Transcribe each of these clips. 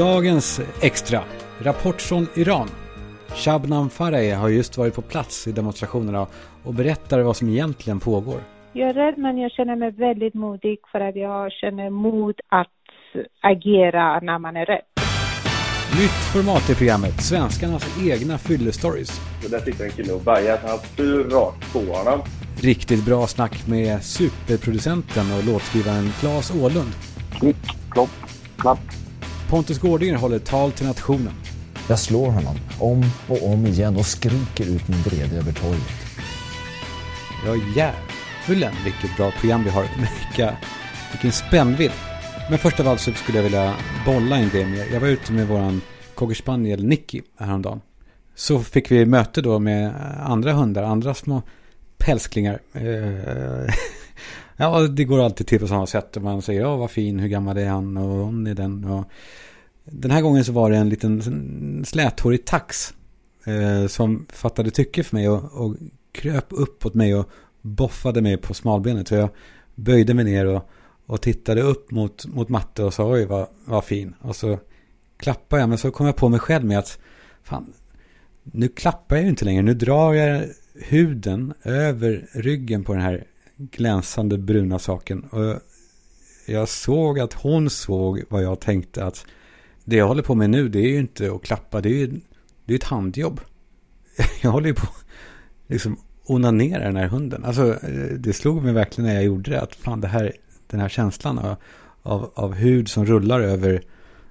Dagens extra. Rapport från Iran. Shabnam Farah har just varit på plats i demonstrationerna och berättar vad som egentligen pågår. Jag är rädd men jag känner mig väldigt modig för att jag känner mod att agera när man är rädd. Nytt format i programmet, svenskarnas egna fyllestories. där sitter en kille och bajar, han spyr rakt på honom. Riktigt bra snack med superproducenten och låtskrivaren Claes Åhlund. Klick, klopp, klapp. Pontus Gårdinger håller tal till nationen. Jag slår honom om och om igen och skriker ut min vrede över torget. Ja, djävulen vilket bra program vi har. Vilka, vilken spännvidd. Men först av allt så skulle jag vilja bolla en grej med. Jag var ute med våran cocker spaniel Nicky häromdagen. Så fick vi möte då med andra hundar, andra små pälsklingar. Ja, det går alltid till på samma sätt. Man säger, ja vad fin, hur gammal är han och hon är den. Och den här gången så var det en liten släthårig tax eh, som fattade tycke för mig och, och kröp uppåt mig och boffade mig på smalbenet. Så jag böjde mig ner och, och tittade upp mot, mot matte och sa oj vad, vad fin. Och så klappade jag men så kom jag på mig själv med att fan, nu klappar jag ju inte längre. Nu drar jag huden över ryggen på den här glänsande bruna saken. Och jag såg att hon såg vad jag tänkte att det jag håller på med nu det är ju inte att klappa. Det är ju det är ett handjobb. Jag håller ju på liksom onanera den här hunden. Alltså det slog mig verkligen när jag gjorde det. Att fan det här, den här känslan av, av, av hud som rullar över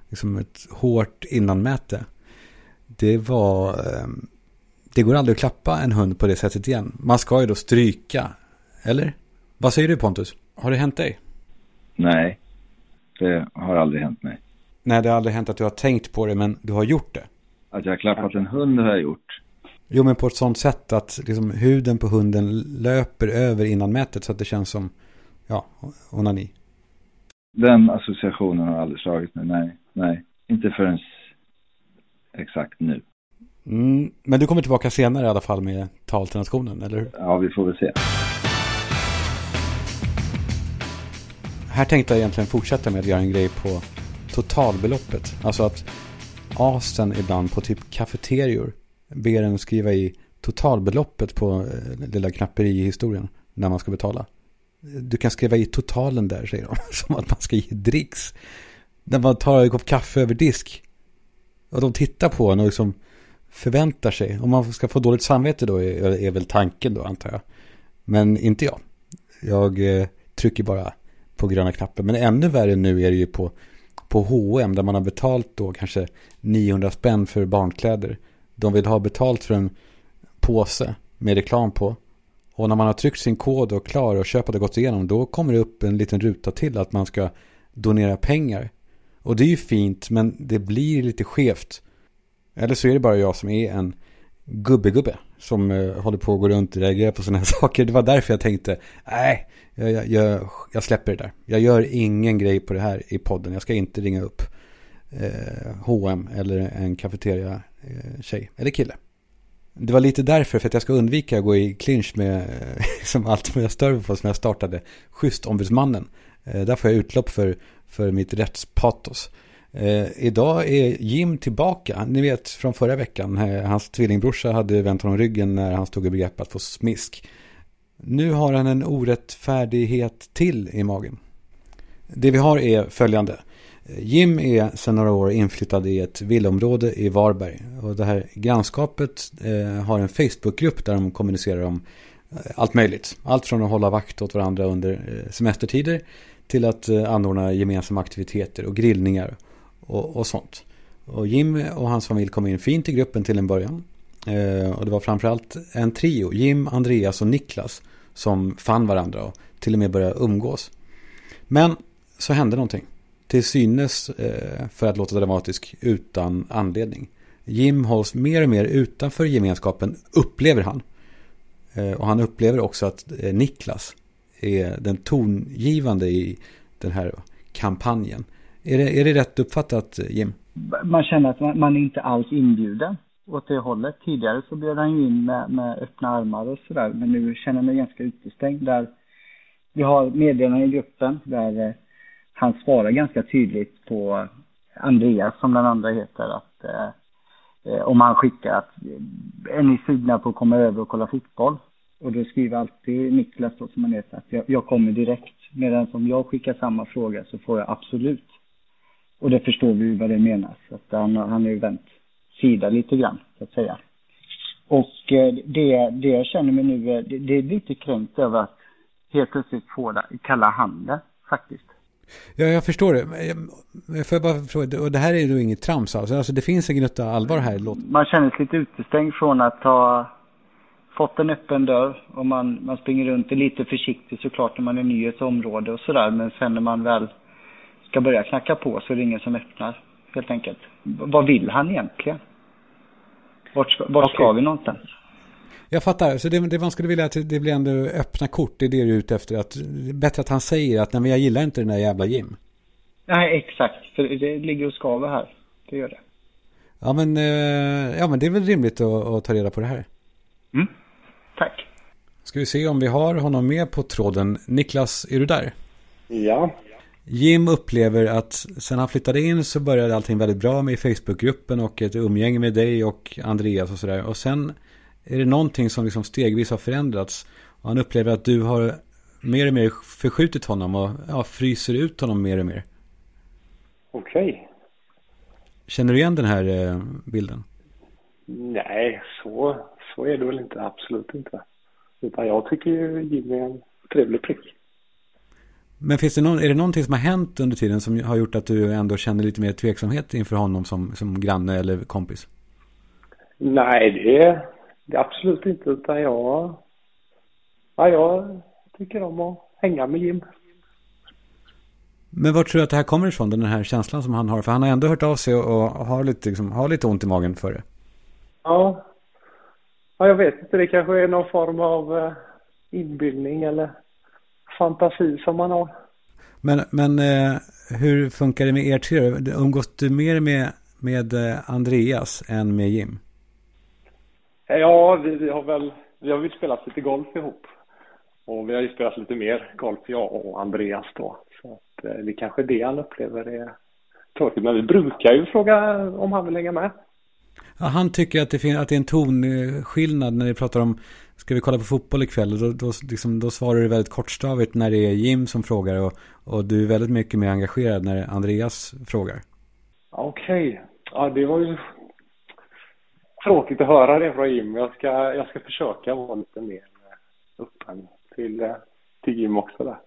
liksom ett hårt innanmäte. Det var... Ehm, det går aldrig att klappa en hund på det sättet igen. Man ska ju då stryka. Eller? Vad säger du Pontus? Har det hänt dig? Nej, det har aldrig hänt mig. Nej, det har aldrig hänt att du har tänkt på det, men du har gjort det. Att jag har klappat en hund har jag gjort. Jo, men på ett sånt sätt att liksom, huden på hunden löper över innanmätet så att det känns som, ja, onani. Den associationen har aldrig slagit mig. Nej, nej. Inte förrän exakt nu. Mm, men du kommer tillbaka senare i alla fall med tal till nationen, eller hur? Ja, vi får väl se. Här tänkte jag egentligen fortsätta med att göra en grej på totalbeloppet. Alltså att asen ibland på typ kafeterior ber en skriva i totalbeloppet på eh, lilla knapperihistorien när man ska betala. Du kan skriva i totalen där, säger de. Som att man ska ge dricks. När man tar en kopp kaffe över disk. Och de tittar på en och liksom förväntar sig. Om man ska få dåligt samvete då är, är väl tanken då, antar jag. Men inte jag. Jag eh, trycker bara på gröna knappen. Men ännu värre nu är det ju på, på H&M där man har betalt då kanske 900 spänn för barnkläder. De vill ha betalt för en påse med reklam på. Och när man har tryckt sin kod och klar och köpet har gått igenom då kommer det upp en liten ruta till att man ska donera pengar. Och det är ju fint men det blir lite skevt. Eller så är det bara jag som är en gubbe-gubbe som eh, håller på att gå runt och reagera på sådana här saker. Det var därför jag tänkte, nej, jag, jag, jag, jag släpper det där. Jag gör ingen grej på det här i podden. Jag ska inte ringa upp eh, H&M eller en kafeteria eh, tjej eller kille. Det var lite därför, för att jag ska undvika att gå i clinch med eh, som allt som jag stör mig på som jag startade, Schysst-ombudsmannen. Eh, där får jag utlopp för, för mitt rättspatos. Eh, idag är Jim tillbaka. Ni vet från förra veckan. Eh, hans tvillingbrorsa hade vänt honom ryggen när han stod i begrepp att få smisk. Nu har han en orättfärdighet till i magen. Det vi har är följande. Jim är sedan några år inflyttad i ett villområde i Varberg. Och det här grannskapet eh, har en Facebookgrupp där de kommunicerar om eh, allt möjligt. Allt från att hålla vakt åt varandra under eh, semestertider till att eh, anordna gemensamma aktiviteter och grillningar och, och sånt. Och Jim och hans familj kom in fint i gruppen till en början. Eh, och det var framförallt en trio, Jim, Andreas och Niklas, som fann varandra och till och med började umgås. Men så hände någonting. Till synes, eh, för att låta dramatisk, utan anledning. Jim hålls mer och mer utanför gemenskapen, upplever han. Eh, och han upplever också att Niklas är den tongivande i den här kampanjen. Är det, är det rätt uppfattat, Jim? Man känner att man, man är inte alls inbjuden åt det hållet. Tidigare så bjöd han ju in med, med öppna armar och sådär. Men nu känner jag mig ganska utestängd. Där vi har meddelanden i gruppen där eh, han svarar ganska tydligt på Andreas som den andra heter att eh, eh om han skickar att eh, är ni sugna på att komma över och kolla fotboll? Och då skriver alltid Niklas då som han heter att jag, jag kommer direkt. Medan om jag skickar samma fråga så får jag absolut. Och det förstår vi ju vad det menas. Att han, han har ju vänt sida lite grann så att säga. Och eh, det, det jag känner mig nu, det, det är lite kränkt över att helt plötsligt få kalla handen faktiskt. Ja, jag förstår det. Jag- Får jag bara fråga, och det här är ju inget trams alltså. alltså det finns en gnutta allvar här. Låt. Man känner sig lite utestängd från att ha fått en öppen dörr och man, man springer runt, är lite försiktig såklart när man är ny i ett område och sådär. Men sen när man väl ska börja knacka på så är det ingen som öppnar helt enkelt. Vad vill han egentligen? Vart ska, vart ska Okej. vi någonstans? Jag fattar. Så det, det man skulle vilja att det blir ändå öppna kort. Det är det du är ute efter. Att, det är bättre att han säger att nej, men jag gillar inte den där jävla Jim. Nej, exakt. För det ligger och skaver här. Det gör det. Ja men, eh, ja, men det är väl rimligt att, att ta reda på det här. Mm. Tack. Ska vi se om vi har honom med på tråden. Niklas, är du där? Ja. Jim upplever att sen han flyttade in så började allting väldigt bra med Facebookgruppen och ett umgänge med dig och Andreas och sådär. Och sen är det någonting som liksom stegvis har förändrats. Och han upplever att du har mer och mer förskjutit honom och ja, fryser ut honom mer och mer. Okej. Känner du igen den här eh, bilden? Nej, så, så är det väl inte. Absolut inte. Utan jag tycker ju Jimmy är en trevlig prick. Men finns det någon, är det någonting som har hänt under tiden som har gjort att du ändå känner lite mer tveksamhet inför honom som, som granne eller kompis? Nej, det är, det absolut inte. Utan jag, ja, jag tycker om att hänga med Jim. Men var tror du att det här kommer ifrån, den här känslan som han har? För han har ändå hört av sig och och har lite, liksom, har lite ont i magen för det. Ja. ja, jag vet inte. Det kanske är någon form av eh, inbildning eller fantasi som man har. Men, men eh, hur funkar det med er tre? Umgås du mer med, med eh, Andreas än med Jim? Ja, vi, vi har väl vi har väl spelat lite golf ihop. Och vi har ju spelat lite mer golf, jag och Andreas då. Så att, eh, det kanske är det han upplever är tråkigt. Men vi brukar ju fråga om han vill hänga med. Ja, han tycker att det, fin- att det är en tonskillnad när ni pratar om Ska vi kolla på fotboll ikväll? Då, då, liksom, då svarar du väldigt kortstavigt när det är Jim som frågar och, och du är väldigt mycket mer engagerad när Andreas frågar. Okej. Ja, det var ju tråkigt att höra det från Jim. Jag ska, jag ska försöka vara lite mer eh, öppen till, eh, till Jim också där.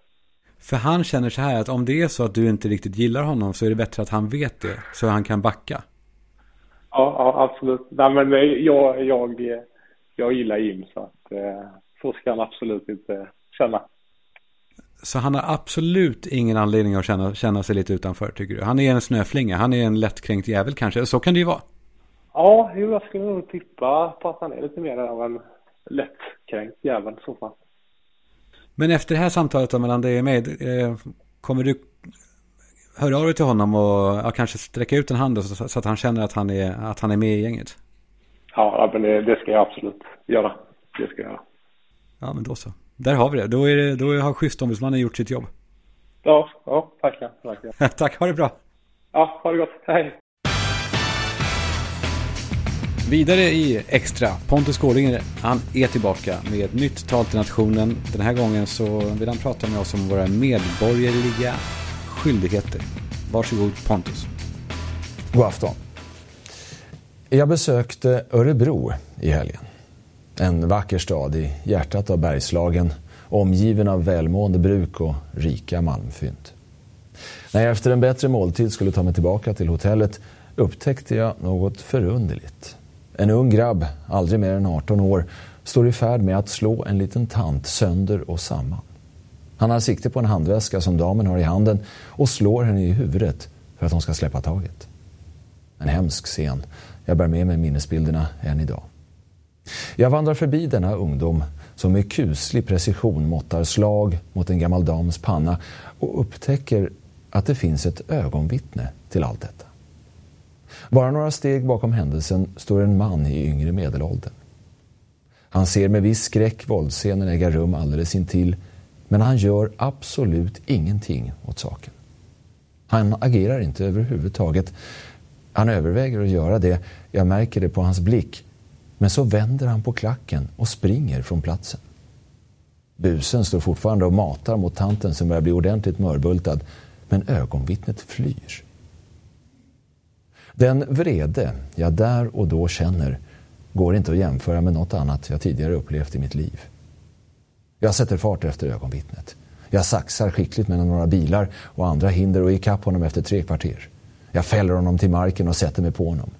För han känner så här att om det är så att du inte riktigt gillar honom så är det bättre att han vet det så han kan backa. Ja, ja absolut. Nej, men jag, jag, jag gillar Jim så att eh, så ska han absolut inte känna. Så han har absolut ingen anledning att känna, känna sig lite utanför tycker du? Han är en snöflinga, han är en lättkränkt jävel kanske. Så kan det ju vara. Ja, jo, jag skulle nog tippa på att han är lite mer av en lättkränkt jävel i så fall. Men efter det här samtalet då mellan dig och mig, eh, kommer du höra av dig till honom och ja, kanske sträcka ut en hand så, så att han känner att han är, att han är med i gänget? Ja, men det, det ska jag absolut göra. Det ska jag göra. Ja, men då så. Där har vi det. Då, är det, då har schystombudsmannen gjort sitt jobb. Ja, ja, tackar. tackar. Tack, ha det bra. Ja, ha det gott. Hej. Vidare i Extra, Pontus Gårdinger, han är tillbaka med ett nytt tal till nationen. Den här gången så vill han prata med oss om våra medborgerliga skyldigheter. Varsågod Pontus. God afton. Jag besökte Örebro i helgen. En vacker stad i hjärtat av Bergslagen, omgiven av välmående bruk och rika malmfynd. När jag efter en bättre måltid skulle ta mig tillbaka till hotellet upptäckte jag något förunderligt. En ung grabb, aldrig mer än 18 år, står i färd med att slå en liten tant sönder och samman. Han har sikte på en handväska som damen har i handen och slår henne i huvudet för att hon ska släppa taget. En hemsk scen. Jag bär med mig minnesbilderna än idag. Jag vandrar förbi denna ungdom som med kuslig precision måttar slag mot en gammal dams panna och upptäcker att det finns ett ögonvittne till allt detta. Bara några steg bakom händelsen står en man i yngre medelåldern. Han ser med viss skräck våldsscenen äga rum alldeles intill men han gör absolut ingenting åt saken. Han agerar inte överhuvudtaget. Han överväger att göra det. Jag märker det på hans blick. Men så vänder han på klacken och springer från platsen. Busen står fortfarande och matar mot tanten som börjar bli ordentligt mörbultad. Men ögonvittnet flyr. Den vrede jag där och då känner går inte att jämföra med något annat jag tidigare upplevt i mitt liv. Jag sätter fart efter ögonvittnet. Jag saxar skickligt mellan några bilar och andra hinder och ikapp honom efter tre kvarter. Jag fäller honom till marken och sätter mig på honom.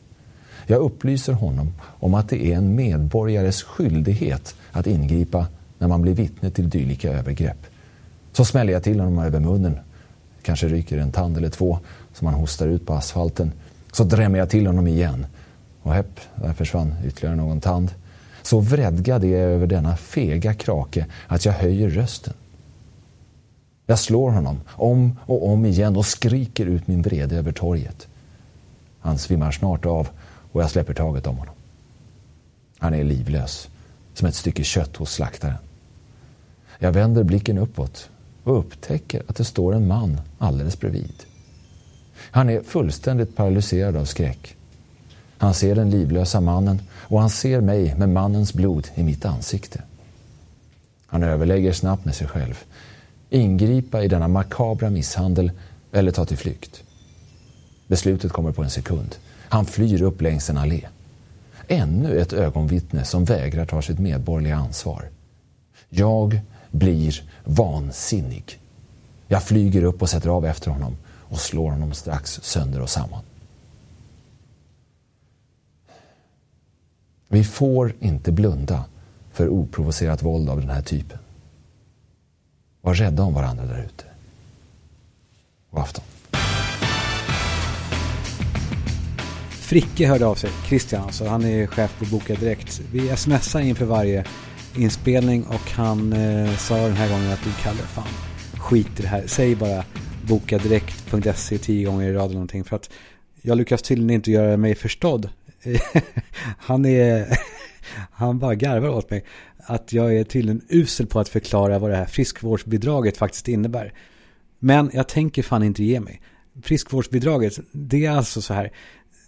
Jag upplyser honom om att det är en medborgares skyldighet att ingripa när man blir vittne till dylika övergrepp. Så smäller jag till honom över munnen. Kanske ryker en tand eller två som han hostar ut på asfalten. Så drämmer jag till honom igen. Och hepp, där försvann ytterligare någon tand. Så vredgad är jag över denna fega krake att jag höjer rösten. Jag slår honom om och om igen och skriker ut min vrede över torget. Han svimmar snart av och jag släpper taget om honom. Han är livlös, som ett stycke kött hos slaktaren. Jag vänder blicken uppåt och upptäcker att det står en man alldeles bredvid. Han är fullständigt paralyserad av skräck. Han ser den livlösa mannen och han ser mig med mannens blod i mitt ansikte. Han överlägger snabbt med sig själv. Ingripa i denna makabra misshandel eller ta till flykt. Beslutet kommer på en sekund. Han flyr upp längs en allé. Ännu ett ögonvittne som vägrar ta sitt medborgerliga ansvar. Jag blir vansinnig. Jag flyger upp och sätter av efter honom och slår honom strax sönder och samman. Vi får inte blunda för oprovocerat våld av den här typen. Var rädda om varandra där ute. God afton. Fricke hörde av sig, Christian alltså. Han är chef på Boka Direkt. Vi smsar inför varje inspelning och han eh, sa den här gången att du Kalle, fan skit i det här. Säg bara bokadirekt.se tio gånger i rad eller någonting. För att jag lyckas tydligen inte göra mig förstådd. han är han bara garvar åt mig. Att jag är tydligen usel på att förklara vad det här friskvårdsbidraget faktiskt innebär. Men jag tänker fan inte ge mig. Friskvårdsbidraget, det är alltså så här.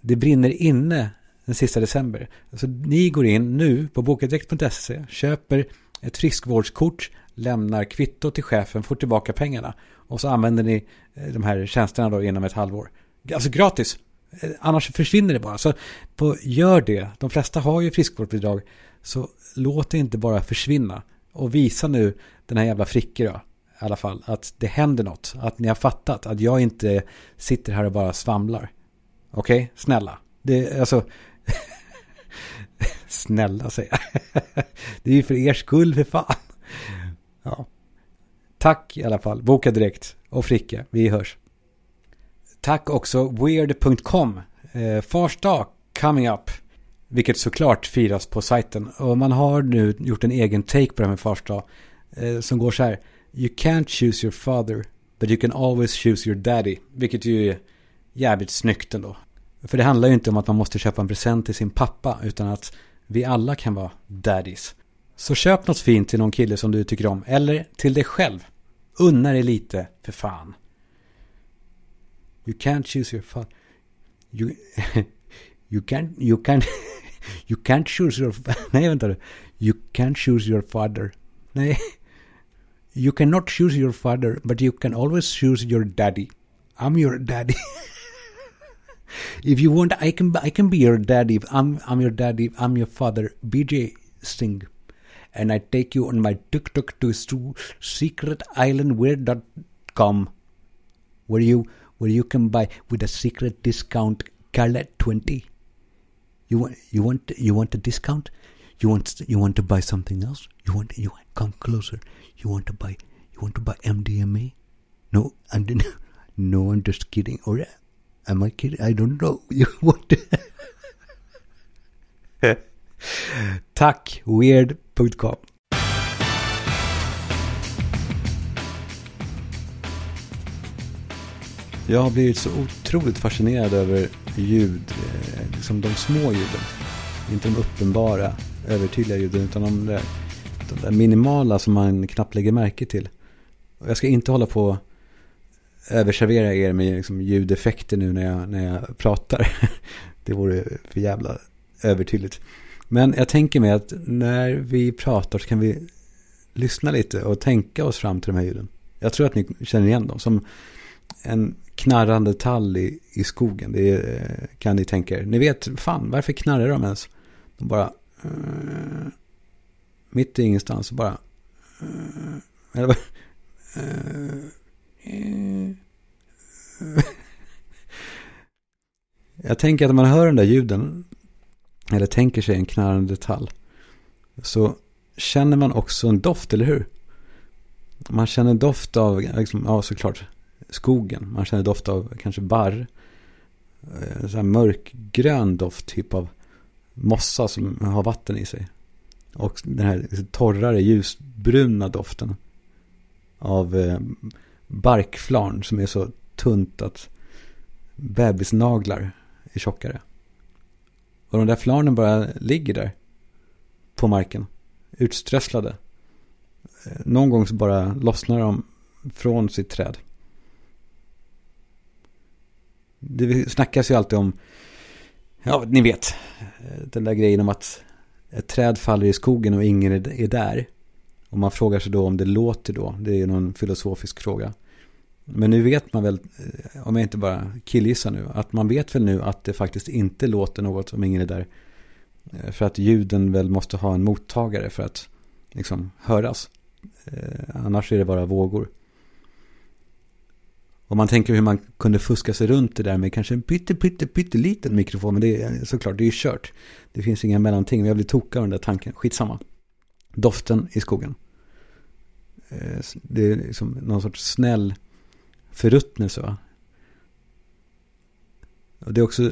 Det brinner inne den sista december. Så ni går in nu på bokadirekt.se, köper ett friskvårdskort, lämnar kvitto till chefen, får tillbaka pengarna. Och så använder ni eh, de här tjänsterna då inom ett halvår. Alltså gratis. Annars försvinner det bara. Så på, gör det. De flesta har ju friskvårdsbidrag. Så låt det inte bara försvinna. Och visa nu den här jävla Fricke då. I alla fall. Att det händer något. Att ni har fattat. Att jag inte sitter här och bara svamlar. Okej? Okay? Snälla. Det, alltså. Snälla säger jag. det är ju för er skull för fan. Ja. Tack i alla fall. Boka direkt. Och Fricke. Vi hörs. Tack också weird.com. Eh, Fars dag coming up. Vilket såklart firas på sajten. Och man har nu gjort en egen take på det här med Fars dag. Eh, som går så här. You can't choose your father. But you can always choose your daddy. Vilket ju är jävligt snyggt ändå. För det handlar ju inte om att man måste köpa en present till sin pappa. Utan att vi alla kan vara daddies. Så köp något fint till någon kille som du tycker om. Eller till dig själv. Unna dig lite, för fan. You can't choose your father. You, you can't, you can't, you can't choose your, You can't choose your father. You cannot choose your father, but you can always choose your daddy. I'm your daddy. if you want, I can, I can be your daddy. I'm, I'm your daddy. I'm your father. BJ Singh and I take you on my tuk-tuk to secret island secretislandweird.com where you where you can buy with a secret discount Carlet 20 you want you want you want a discount? You want you want to buy something else? You want you want, come closer. You want to buy you want to buy MDMA no I'm no I'm just kidding. Or uh, am I kidding? I don't know. You want Tack, weird.com. Jag har blivit så otroligt fascinerad över ljud, eh, liksom de små ljuden. Inte de uppenbara, övertydliga ljuden, utan de där, de där minimala som man knappt lägger märke till. Jag ska inte hålla på överservera er med liksom ljudeffekter nu när jag, när jag pratar. Det vore för jävla övertydligt. Men jag tänker mig att när vi pratar så kan vi lyssna lite och tänka oss fram till de här ljuden. Jag tror att ni känner igen dem. Som en knarrande tall i, i skogen. Det är, kan ni tänka er. Ni vet, fan, varför knarrar de ens? De bara... Uh, mitt i ingenstans bara... Uh, eller, uh, jag tänker att när man hör den där ljuden, eller tänker sig en knarrande tall, så känner man också en doft, eller hur? Man känner doft av, liksom, ja såklart, skogen. Man känner doft av kanske barr. Eh, så här mörkgrön doft, typ av mossa som har vatten i sig. Och den här liksom torrare, ljusbruna doften av eh, barkflarn som är så tunt att bebisnaglar är tjockare. Och de där flarnen bara ligger där på marken, utströsslade. Eh, någon gång så bara lossnar de från sitt träd. Det snackas ju alltid om, ja ni vet, den där grejen om att ett träd faller i skogen och ingen är där. Och man frågar sig då om det låter då. Det är någon filosofisk fråga. Men nu vet man väl, om jag inte bara killgissar nu, att man vet väl nu att det faktiskt inte låter något om ingen är där. För att ljuden väl måste ha en mottagare för att liksom höras. Eh, annars är det bara vågor. Om man tänker hur man kunde fuska sig runt det där med kanske en pytte, pytte, pytteliten mikrofon. Men det är såklart, det är ju kört. Det finns inga mellanting. Jag blir tokig av den där tanken. Skitsamma. Doften i skogen. Eh, det är liksom någon sorts snäll förruttnelse va. Och det är också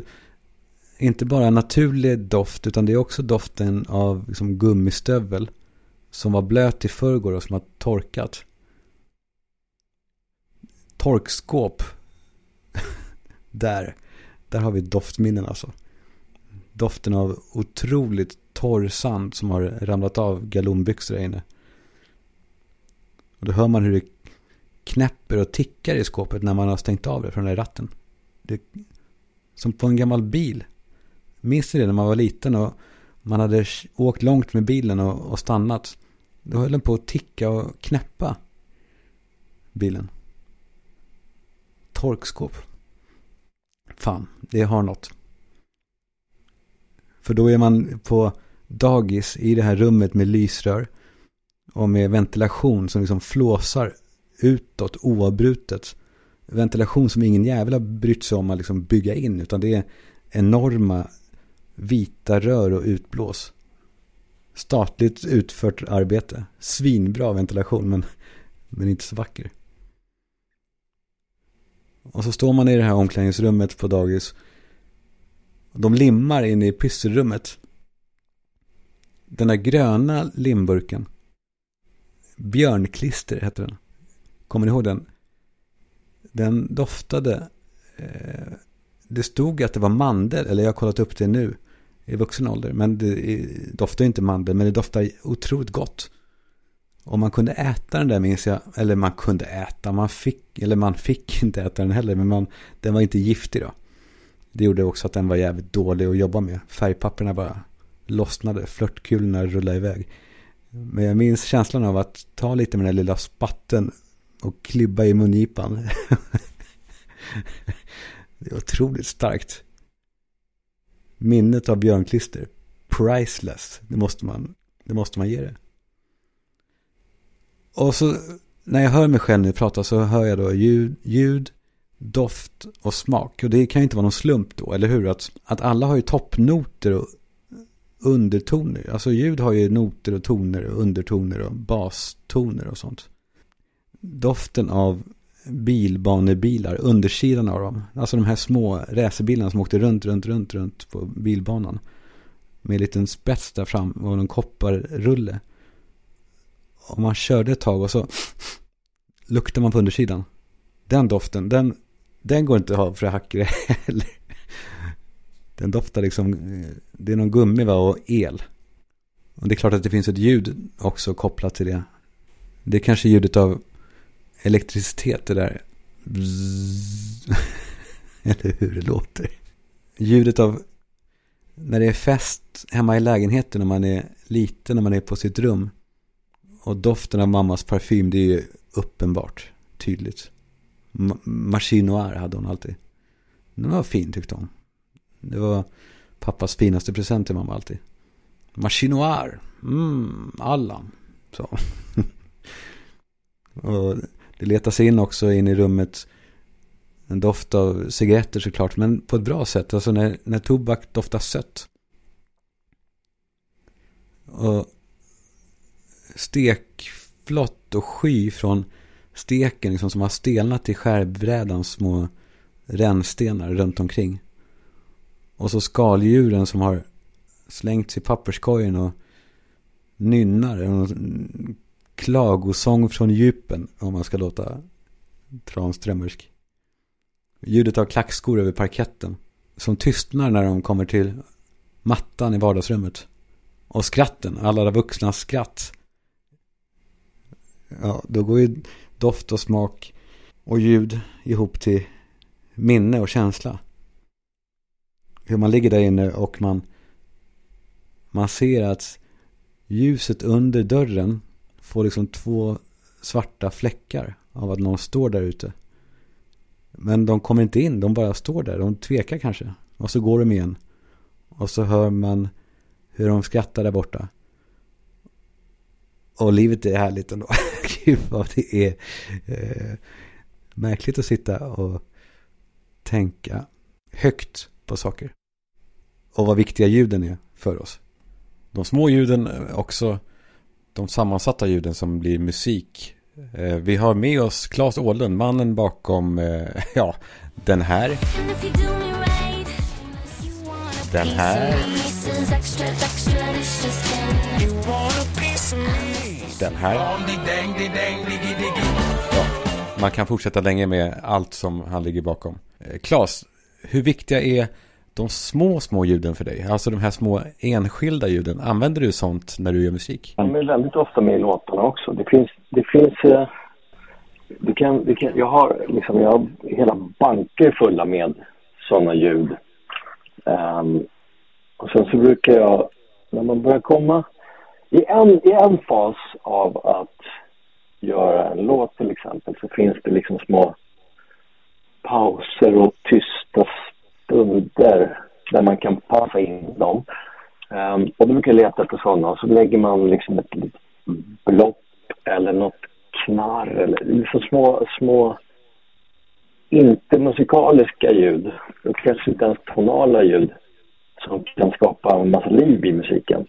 inte bara naturlig doft utan det är också doften av liksom gummistövel som var blöt i förrgår och som har torkat. Torkskåp. där. Där har vi doftminnen alltså. Doften av otroligt torr sand som har ramlat av galonbyxor där inne. Och då hör man hur det knäpper och tickar i skåpet när man har stängt av det från den där ratten. Det, som på en gammal bil. Minns ni det när man var liten och man hade åkt långt med bilen och, och stannat. Då höll den på att ticka och knäppa bilen. Torkskåp. Fan, det har något. För då är man på dagis i det här rummet med lysrör och med ventilation som liksom flåsar utåt oavbrutet. Ventilation som ingen jävel har brytt sig om att liksom bygga in utan det är enorma vita rör och utblås. Statligt utfört arbete. Svinbra ventilation men, men inte så vacker. Och så står man i det här omklädningsrummet på dagis. De limmar inne i pysselrummet. Den där gröna limburken. Björnklister heter den. Kommer ni ihåg den? Den doftade. Eh, det stod att det var mandel. Eller jag har kollat upp det nu. I vuxen ålder. Men det doftar inte mandel. Men det doftar otroligt gott. Och man kunde äta den där minns jag. Eller man kunde äta. Man fick. Eller man fick inte äta den heller. Men man, den var inte giftig då. Det gjorde också att den var jävligt dålig att jobba med. Färgpapperna bara lossnade. Flörtkulorna rullade iväg. Men jag minns känslan av att ta lite med den lilla spatten och klibba i mungipan. det är otroligt starkt. Minnet av björnklister. Priceless. Det måste man, det måste man ge det. Och så när jag hör mig själv nu prata så hör jag då ljud, ljud, doft och smak. Och det kan ju inte vara någon slump då, eller hur? Att, att alla har ju toppnoter och undertoner. Alltså ljud har ju noter och toner och undertoner och bastoner och sånt. Doften av bilbanebilar, undersidan av dem. Alltså de här små racerbilarna som åkte runt, runt, runt, runt på bilbanan. Med en liten spets där fram och en kopparrulle. Om man körde ett tag och så luktar man på undersidan. Den doften, den, den går inte att ha för hackare heller. Den doftar liksom, det är någon gummi va, och el. Och det är klart att det finns ett ljud också kopplat till det. Det är kanske ljudet av elektricitet det där. Bzzz. Eller hur det låter. Ljudet av när det är fest hemma i lägenheten när man är liten, när man är på sitt rum. Och doften av mammas parfym, det är ju uppenbart, tydligt. Machine Noir hade hon alltid. Den var fin tyckte hon. Det var pappas finaste present till mamma alltid. Machine Noir, mm, Allan. Så. och det letar sig in också in i rummet en doft av cigaretter såklart, men på ett bra sätt. Alltså när, när tobak doftar sött. Och stekflott och sky från steken liksom, som har stelnat i skärbrädans små rännstenar runt omkring. Och så skaldjuren som har slängts i papperskorgen och nynnar. En klagosång från djupen om man ska låta tranströmmersk. Ljudet av klackskor över parketten. Som tystnar när de kommer till mattan i vardagsrummet. Och skratten, alla vuxnas skratt. Ja, då går ju doft och smak och ljud ihop till minne och känsla. Hur man ligger där inne och man, man ser att ljuset under dörren får liksom två svarta fläckar av att någon står där ute. Men de kommer inte in, de bara står där. De tvekar kanske. Och så går de igen. Och så hör man hur de skrattar där borta. Och livet är härligt ändå. Gud vad det är eh, märkligt att sitta och tänka högt på saker. Och vad viktiga ljuden är för oss. De små ljuden också de sammansatta ljuden som blir musik. Eh, vi har med oss Claes Åhlund, mannen bakom, eh, ja, den här. Den här. Den här. Ja, man kan fortsätta länge med allt som han ligger bakom. Eh, Klas, hur viktiga är de små, små ljuden för dig? Alltså de här små enskilda ljuden. Använder du sånt när du gör musik? De är väldigt ofta med i låtarna också. Det finns, det finns, eh, du kan, du kan, jag har liksom, jag har hela banker fulla med sådana ljud. Um, och sen så brukar jag, när man börjar komma i en, i en fas av att göra en låt till exempel så finns det liksom små pauser och tysta stunder där man kan passa in dem. Um, och då brukar jag leta efter sådana och så lägger man liksom ett litet blopp eller något knarr eller liksom små, små inte musikaliska ljud och kanske inte ens tonala ljud som kan skapa en massa liv i musiken.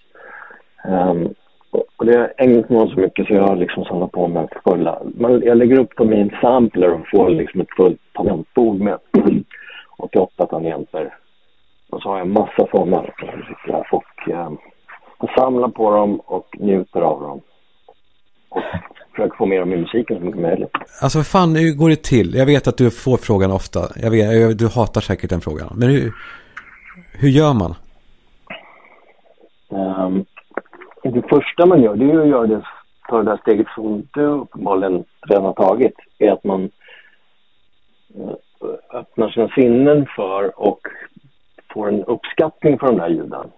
Um, och det har ägnat mig så mycket så jag har liksom samlat på mig fulla... Man, jag lägger upp dem i en sampler och får liksom ett fullt tangentbord med 88 tangenter. Och så har jag massa sådana. Och eh, jag samlar på dem och njuter av dem. Och försöker få med dem i musiken så mycket möjligt. Alltså vad fan, hur går det till? Jag vet att du får frågan ofta. Jag vet, du hatar säkert den frågan. Men hur, hur gör man? Um, det första man gör, det är att göra det, ta det där steget som du uppenbarligen redan har tagit. Är att man eh, öppnar sina sinnen för och får en uppskattning för de där ljuden.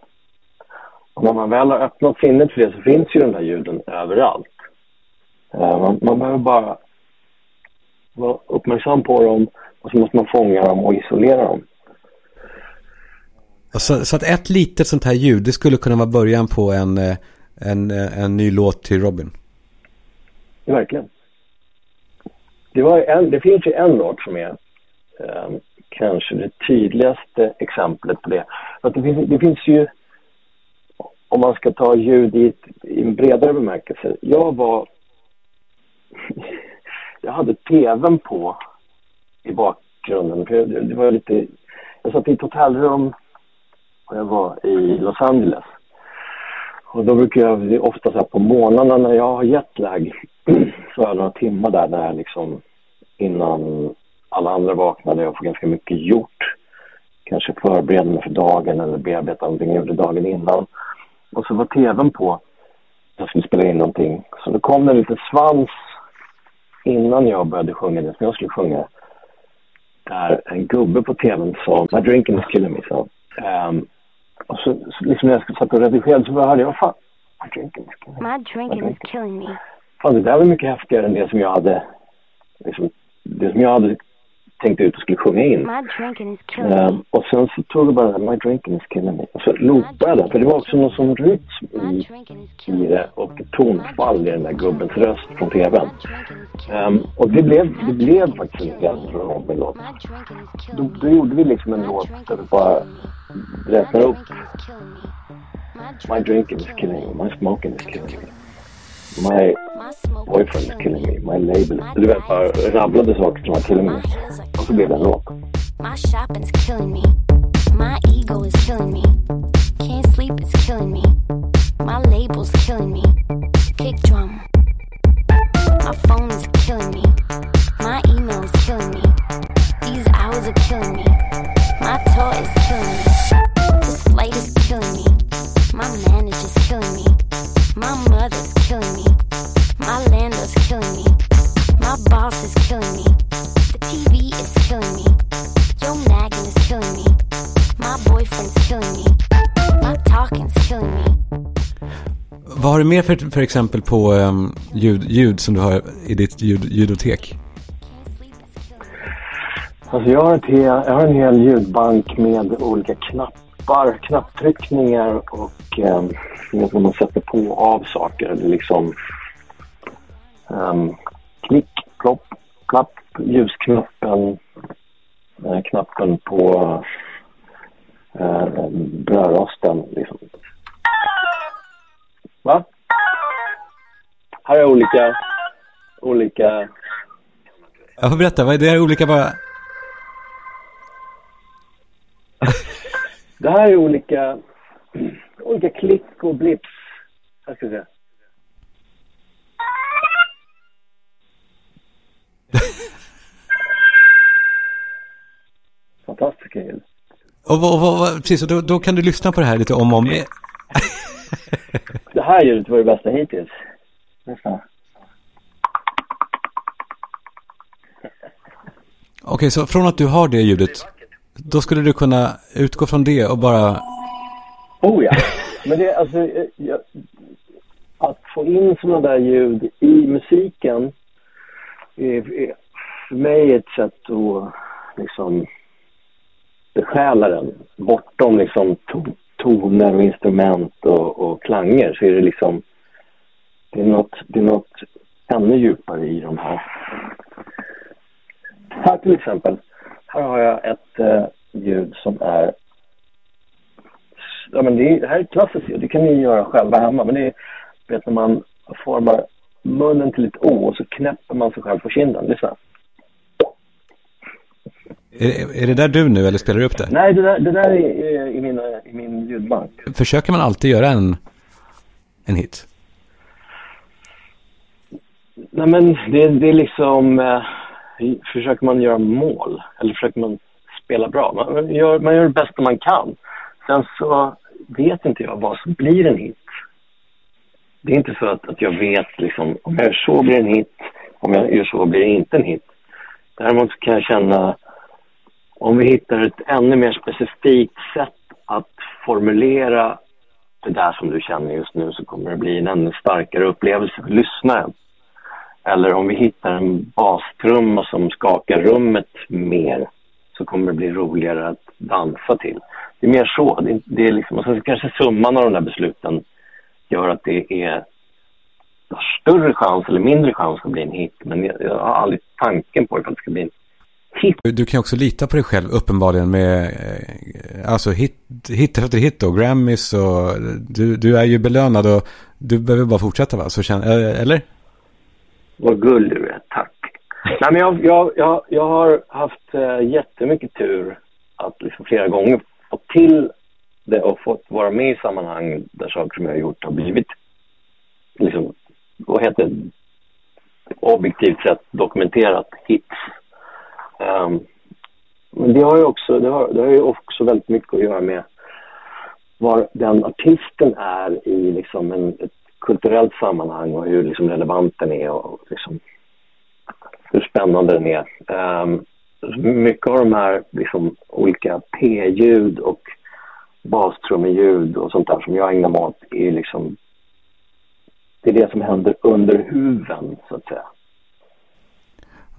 Och när man väl har öppnat sinnet för det så finns ju de där ljuden överallt. Eh, man, man behöver bara vara uppmärksam på dem och så måste man fånga dem och isolera dem. Så, så, att ett litet sånt här ljud, det skulle kunna vara början på en, eh, en, eh, en ny låt till Robin? Verkligen. Det, var en, det finns ju en låt som är eh, kanske det tydligaste exemplet på det. Att det, finns, det finns ju, om man ska ta ljud i, i en bredare bemärkelse. Jag var, jag hade tvn på i bakgrunden. För det var lite, jag satt i ett hotellrum och jag var i Los Angeles. Och då brukar jag ofta så på morgnarna när jag har jetlag så har jag några timmar där, där liksom innan alla andra vaknade och får ganska mycket gjort. Kanske förbereda mig för dagen eller bearbeta någonting jag gjorde dagen innan. Och så var tvn på. Jag skulle spela in någonting. Så då kom det lite svans innan jag började sjunga det som jag skulle sjunga. Där en gubbe på tvn sa... My drinking is killing me. Så. Um, och så, liksom när jag satt och redigerade så hörde jag, fan, my drinking is killing me. My drinking is killing me. Fan, det där var mycket häftigare än det som jag hade, liksom, det som jag hade tänkt ut och skulle sjunga in. My drinking is killing me. Um, och sen så tog jag bara My drinking is killing me. Och så loopade jag det. För det var också någon sån rytm i, i det och tonfall i den där gubbens röst från tvn. Um, och det blev, det blev faktiskt en helt rolig låt. Då, då gjorde vi liksom en låt där vi bara räknar upp My drinking is killing me. My smoking is killing me. My boyfriend is killing me, my label. Du vet, bara rabblade saker som var killing me. My shopping's killing me. My ego is killing me. Can't sleep, it's killing me. My label's killing me. Kick drum. My phone is killing me. My email is killing me. These hours are killing me. My tour is killing me. Har du mer för, för exempel på um, ljud, ljud som du har i ditt ljud, ljudotek? Alltså jag har, ett hel, jag har en hel ljudbank med olika knappar, knapptryckningar och ehm, um, när man sätter på och av saker. Det är liksom um, klick, plopp, klapp, ljusknappen, eh, knappen på eh, brödrosten. Liksom. Va? Här är olika, olika Jag får berätta, vad är det här olika bara? Det här är olika, olika klick och blips. Här ska vi se. Fantastiska ljud. Och, vad- vad- precis, och då, då kan du lyssna på det här lite om och om här ljudet var det bästa hittills. Lyssna. Okej, så från att du har det ljudet, då skulle du kunna utgå från det och bara... Oh ja. Men det, alltså, eh, jag, att få in sådana där ljud i musiken är, är för mig ett sätt att liksom besjäla den. Bortom liksom toner och instrument och, och klanger så är det liksom det är, något, det är något ännu djupare i de här. Här till exempel, här har jag ett eh, ljud som är ja, men det, är, det här är klassiskt ljud. Det kan ni göra själva hemma. Men det är vet, när man formar munnen till ett O och så knäpper man sig själv på kinden. Lyssna. Är, är det där du nu eller spelar du upp det? Nej, det där, det där är, i, min, i min ljudbank. Försöker man alltid göra en, en hit? Nej, men det, det är liksom... Eh, försöker man göra mål eller försöker man spela bra? Man gör, man gör det bästa man kan. Sen så vet inte jag vad som blir en hit. Det är inte så att, att jag vet liksom, om jag gör så blir det en hit, om jag gör så blir det inte en hit. Däremot kan jag känna, om vi hittar ett ännu mer specifikt sätt att formulera det där som du känner just nu så kommer det bli en ännu starkare upplevelse för lyssnaren. Eller om vi hittar en bastrumma som skakar rummet mer så kommer det bli roligare att dansa till. Det är mer så. Det är, det är liksom, och sen kanske summan av de där besluten gör att det är har större chans eller mindre chans att bli en hit. Men jag, jag har aldrig tanken på ifall det ska bli en. Du kan också lita på dig själv uppenbarligen med eh, alltså hit, hit efter hit och Grammys och du, du är ju belönad och du behöver bara fortsätta va? Så känn, eh, eller? Vad gullig du är, tack. Nej, men jag, jag, jag, jag har haft äh, jättemycket tur att liksom flera gånger få till det och fått vara med i sammanhang där saker som jag har gjort har blivit liksom, vad heter det, objektivt sett dokumenterat hits. Um, men det har ju också, det har, det har ju också väldigt mycket att göra med var den artisten är i liksom en, ett kulturellt sammanhang och hur liksom relevant den är och liksom hur spännande den är. Um, mycket av de här liksom, olika P-ljud och bastrummeljud och sånt där som jag ägnar mig åt är liksom det är det som händer under huven så att säga.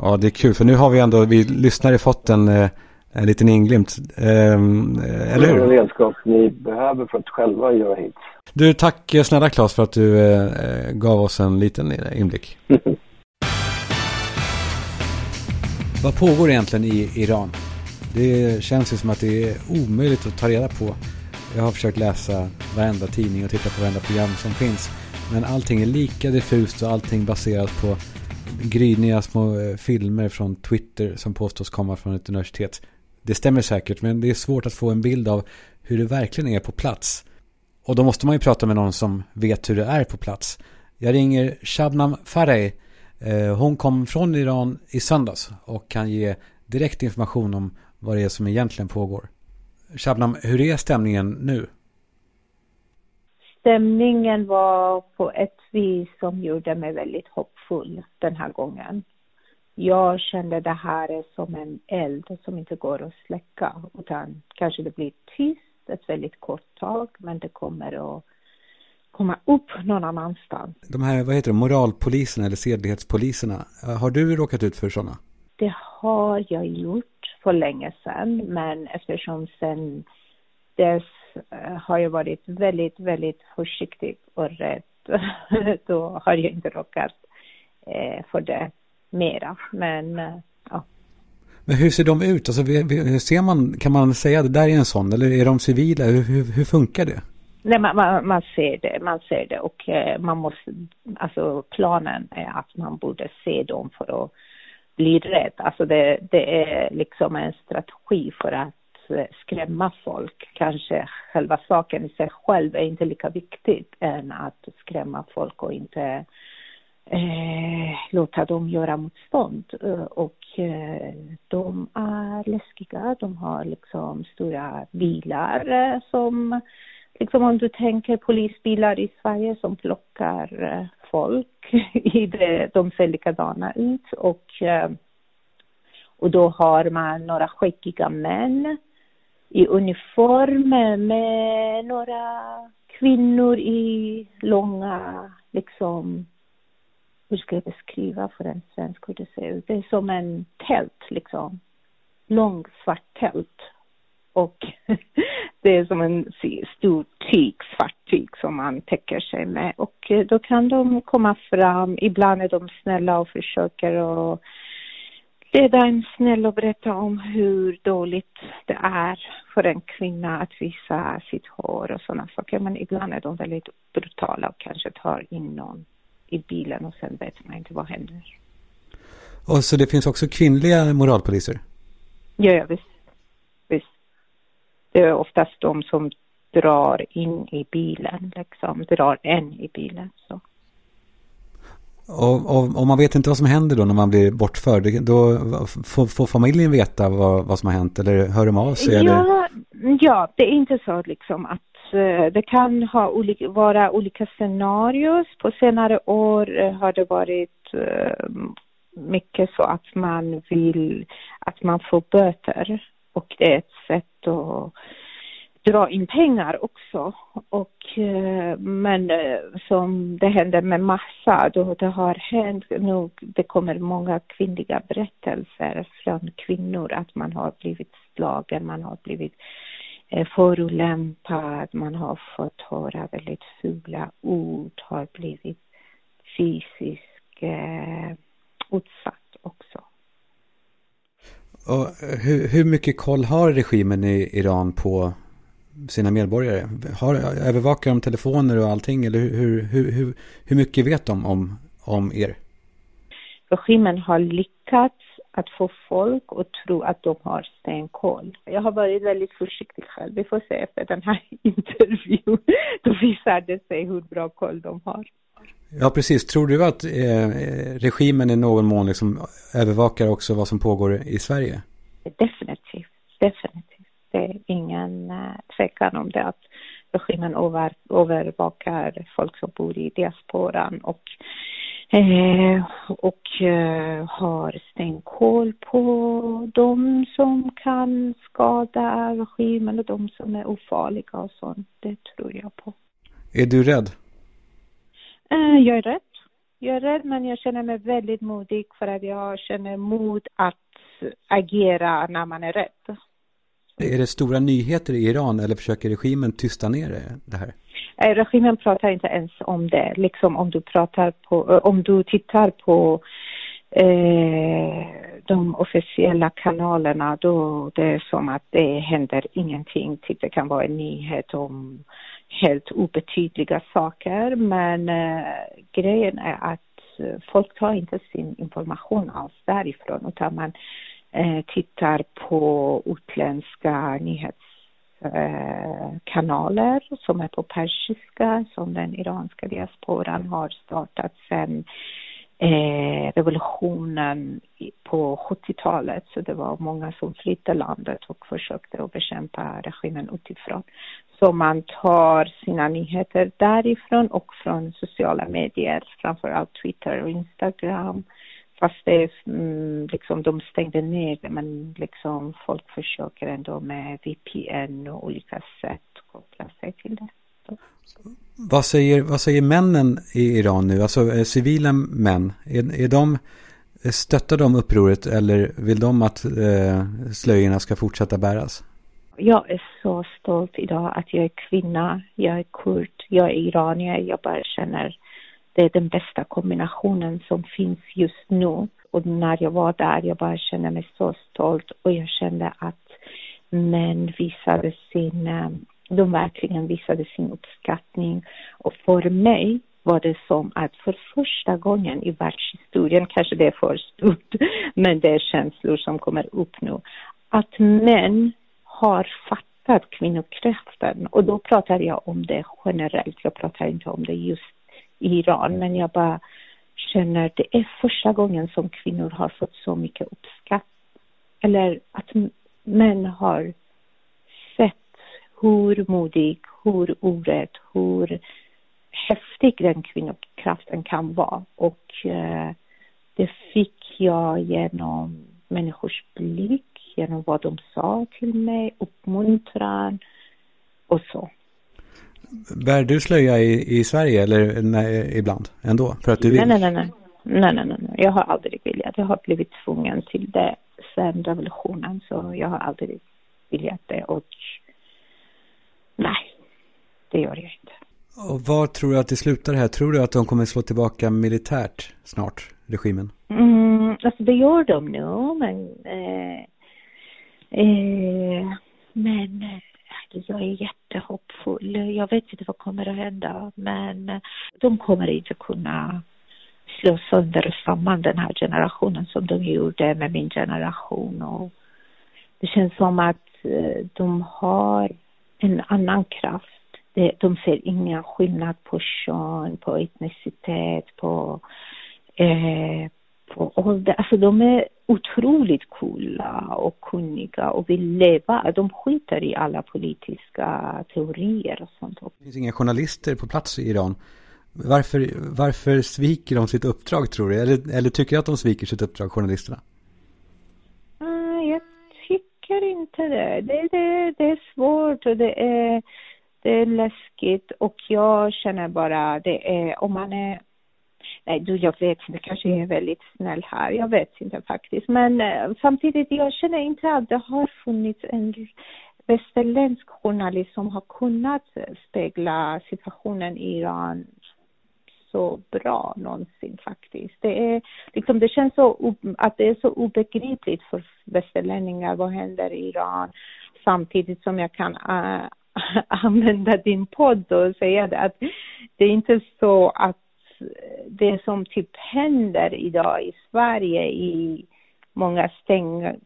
Ja, det är kul för nu har vi ändå, vi lyssnare fått en, eh, en liten inglimt. Um, eller hur? Det är en redskap ni behöver för att själva göra hits. Du, tack snälla Claes för att du eh, gav oss en liten inblick. Vad pågår egentligen i Iran? Det känns ju som att det är omöjligt att ta reda på. Jag har försökt läsa varenda tidning och titta på varenda program som finns. Men allting är lika diffust och allting baserat på gryniga små eh, filmer från Twitter som påstås komma från ett universitet. Det stämmer säkert men det är svårt att få en bild av hur det verkligen är på plats. Och då måste man ju prata med någon som vet hur det är på plats. Jag ringer Shabnam Farey. Eh, hon kom från Iran i söndags och kan ge direkt information om vad det är som egentligen pågår. Shabnam, hur är stämningen nu? Stämningen var på ett vis som gjorde mig väldigt hoppfull den här gången. Jag kände det här är som en eld som inte går att släcka utan kanske det blir tyst ett väldigt kort tag men det kommer att komma upp någon annanstans. De här, vad heter det, moralpoliserna eller sedlighetspoliserna, har du råkat ut för sådana? Det har jag gjort för länge sedan men eftersom sen dess eh, har jag varit väldigt, väldigt försiktig och rädd då har jag inte råkat eh, för det mera. Men eh, ja. Men hur ser de ut? Alltså, hur ser man, kan man säga att det där är en sån? Eller är de civila? Hur, hur, hur funkar det? Nej, man, man, man, ser det, man ser det och eh, man måste, alltså planen är att man borde se dem för att bli rädd. Alltså det, det är liksom en strategi för att eh, skrämma folk. Kanske själva saken i sig själv är inte lika viktigt än att skrämma folk och inte eh, låta dem göra motstånd. Eh, och eh, de är läskiga, de har liksom stora bilar eh, som, liksom om du tänker polisbilar i Sverige som plockar eh, folk i det, de ser likadana ut och, eh, och då har man några skäggiga män i uniform med några kvinnor i långa liksom hur ska jag beskriva för en svensk hur det ser ut? Det är som en tält liksom. Lång svart tält. Och det är som en stor tyg, svart tyg som man täcker sig med. Och eh, då kan de komma fram. Ibland är de snälla och försöker att leda en snäll och berätta om hur dåligt det är för en kvinna att visa sitt hår och sådana saker. Men ibland är de väldigt brutala och kanske tar in någon i bilen och sen vet man inte vad händer. Och så det finns också kvinnliga moralpoliser? Ja, ja visst. visst. Det är oftast de som drar in i bilen, liksom, drar en i bilen. Så. Och, och, och, man vet inte vad som händer då när man blir bortförd. Då får, får familjen veta vad, vad som har hänt eller hör de av sig? Ja, eller? ja, det är inte så liksom att Eh, det kan ha olika, vara olika scenarios. På senare år eh, har det varit eh, mycket så att man vill att man får böter och det är ett sätt att dra in pengar också. Och, men som det händer med massa, då det har hänt nog, det kommer många kvinnliga berättelser från kvinnor att man har blivit slagen, man har blivit Eh, förolämpad, man har fått höra väldigt fula ord, har blivit fysiskt eh, utsatt också. Och hur, hur mycket koll har regimen i Iran på sina medborgare? Har, övervakar de telefoner och allting eller hur, hur, hur, hur mycket vet de om, om er? Regimen har lyckats att få folk att tro att de har stenkoll. Jag har varit väldigt försiktig själv. Vi får se efter den här intervjun. Då visar det sig hur bra koll de har. Ja, precis. Tror du att eh, regimen i någon mån liksom övervakar också vad som pågår i Sverige? Definitivt, definitivt. Det är ingen uh, tvekan om det att regimen över, övervakar folk som bor i diasporan och Eh, och eh, har stenkoll på de som kan skada regimen och de som är ofarliga och sånt. Det tror jag på. Är du rädd? Eh, jag är rädd. Jag är rädd men jag känner mig väldigt modig för att jag känner mod att agera när man är rädd. Är det stora nyheter i Iran eller försöker regimen tysta ner det här? Eh, regimen pratar inte ens om det. Liksom om du pratar på, eh, om du tittar på eh, de officiella kanalerna då det är som att det händer ingenting. Typ det kan vara en nyhet om helt obetydliga saker men eh, grejen är att eh, folk tar inte sin information alls därifrån utan man eh, tittar på utländska nyhets Eh, kanaler som är på persiska som den iranska diasporan har startat sedan eh, revolutionen på 70-talet. Så det var många som flydde landet och försökte att bekämpa regimen utifrån. Så man tar sina nyheter därifrån och från sociala medier, framförallt Twitter och Instagram. Fast det mm, liksom, de stängde ner men liksom folk försöker ändå med VPN och olika sätt koppla sig till det. Vad säger, vad säger männen i Iran nu, alltså eh, civila män? Är, är de, stöttar de upproret eller vill de att eh, slöjorna ska fortsätta bäras? Jag är så stolt idag att jag är kvinna, jag är kurd, jag är iranier. Jag bara känner det är den bästa kombinationen som finns just nu. Och när jag var där, jag bara kände mig så stolt och jag kände att män visade sin, eh, de verkligen visade sin uppskattning. Och för mig var det som att för första gången i världshistorien, kanske det är för stort, men det är känslor som kommer upp nu, att män har fattat kvinnokraften. Och då pratar jag om det generellt, jag pratar inte om det just i Iran, men jag bara känner att det är första gången som kvinnor har fått så mycket uppskattning. Eller att män har sett hur modig, hur orädd, hur häftig den kvinnokraften kan vara. Och eh, det fick jag genom människors blick, genom vad de sa till mig, uppmuntran och så. Bär du slöja i, i Sverige eller nej, ibland ändå? För att du vill? Nej, nej, nej. Nej, nej, nej. Jag har aldrig velat. Jag har blivit tvungen till det sen revolutionen. Så jag har aldrig velat det och nej, det gör jag inte. Och var tror du att det slutar här? Tror du att de kommer slå tillbaka militärt snart, regimen? Mm, alltså det gör de nu, men eh, eh, men eh, jag är jättehoppfull. Jag vet inte vad kommer att hända, men eh, de kommer inte kunna slå sönder och samman den här generationen som de gjorde med min generation. Och det känns som att eh, de har en annan kraft. De ser ingen skillnad på kön, på etnicitet, på, eh, på ålder. Alltså de är otroligt coola och kunniga och vill leva. De skiter i alla politiska teorier och sånt. Det finns inga journalister på plats i Iran. Varför, varför sviker de sitt uppdrag tror du? Eller, eller tycker du att de sviker sitt uppdrag, journalisterna? Mm, jag tycker inte det. Det, det. det är svårt och det är, det är läskigt och jag känner bara det är om man är Nej, du, jag vet inte, kanske jag är väldigt snäll här. Jag vet inte faktiskt. Men eh, samtidigt, jag känner inte att det har funnits en västerländsk journalist som har kunnat spegla situationen i Iran så bra någonsin faktiskt. Det, är, liksom, det känns så att det är så obegripligt för västerlänningar vad händer i Iran samtidigt som jag kan äh, använda din podd och säga det att det är inte så att det som typ händer idag i Sverige i många stäng,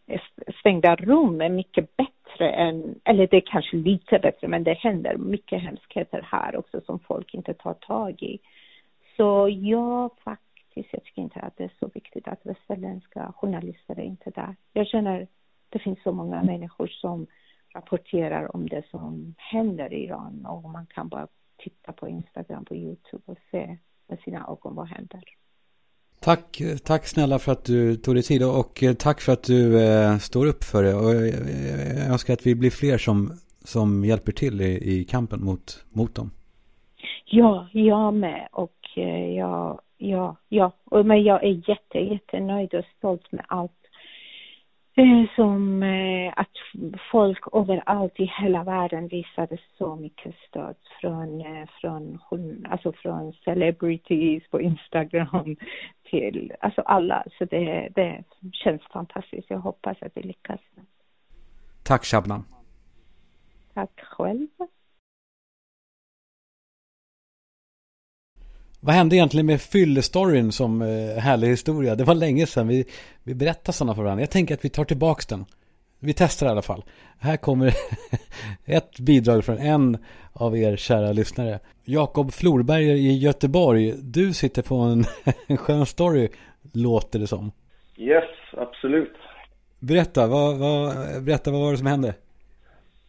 stängda rum är mycket bättre än, eller det är kanske lite bättre, men det händer mycket hemskheter här också som folk inte tar tag i. Så jag faktiskt, jag tycker inte att det är så viktigt att västerländska journalister är inte där. Jag känner, det finns så många människor som rapporterar om det som händer i Iran och man kan bara titta på Instagram, på Youtube och se med sina ögon vad händer. Tack, tack snälla för att du tog dig tid och eh, tack för att du eh, står upp för det. Och jag, jag önskar att vi blir fler som, som hjälper till i, i kampen mot, mot dem. Ja, jag med och eh, jag, ja, ja, och, men jag är jätte, jättenöjd och stolt med allt eh, som eh, att folk överallt i hela världen visade så mycket stöd från, eh, från, alltså från celebrities på Instagram till alltså alla. Så det, det känns fantastiskt. Jag hoppas att det lyckas. Tack Shabnam. Tack själv. Vad hände egentligen med fyllestoryn som eh, härlig historia? Det var länge sedan vi, vi berättade sådana för varandra. Jag tänker att vi tar tillbaks den. Vi testar i alla fall. Här kommer ett bidrag från en av er kära lyssnare. Jakob Florberger i Göteborg. Du sitter på en, en skön story, låter det som. Yes, absolut. Berätta, vad, vad, berätta, vad var det som hände?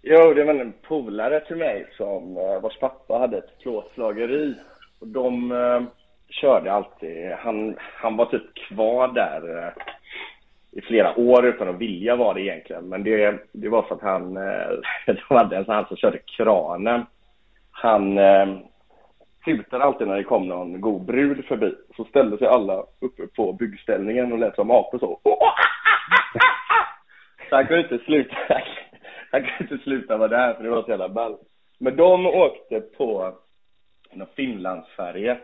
Jo, det var en polare till mig som, eh, vars pappa hade ett plåtslageri och de eh, körde alltid, han, han var typ kvar där eh, i flera år utan att vilja vara det egentligen. Men det, det var för att han, eh, det var dels han som körde kranen. Han eh, tutade alltid när det kom någon god brud förbi. Så ställde sig alla uppe på byggställningen och lät som apor så. Så han kunde inte sluta, han kunde inte sluta vara där för det var så jävla ball. Men de åkte på någon Finlandsfärja.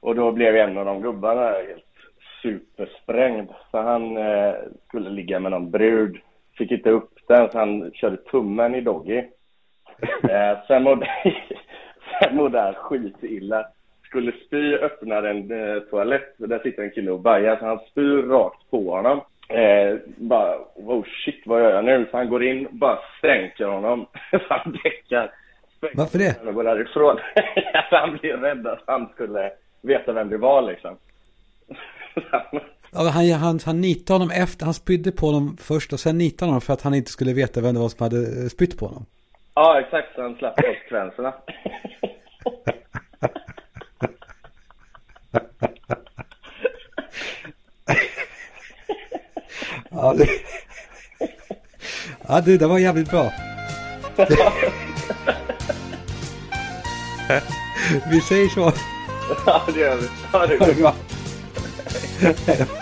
Och då blev en av de gubbarna helt supersprängd. Så han eh, skulle ligga med någon brud. Fick inte upp den så han körde tummen i Doggy. Eh, sen mådde, sen mådde han skitilla. Skulle spy, öppnar en eh, toalett. Där sitter en kille och bajar. Så han spyr rakt på honom. Eh, bara, oh shit vad gör jag nu? Så han går in och bara stänker honom. så han däckar. Varför det? Han går därifrån. han blir rädd att han skulle veta vem det var liksom. Ja, han, han, han nitade honom efter, han spydde på honom först och sen nitade honom för att han inte skulle veta vem det var som hade eh, spytt på honom. Ja, exakt, så han slapp konsekvenserna. ja, det... ja, det, det var jävligt bra. vi säger så. Ja, det gör vi. Ha det gott.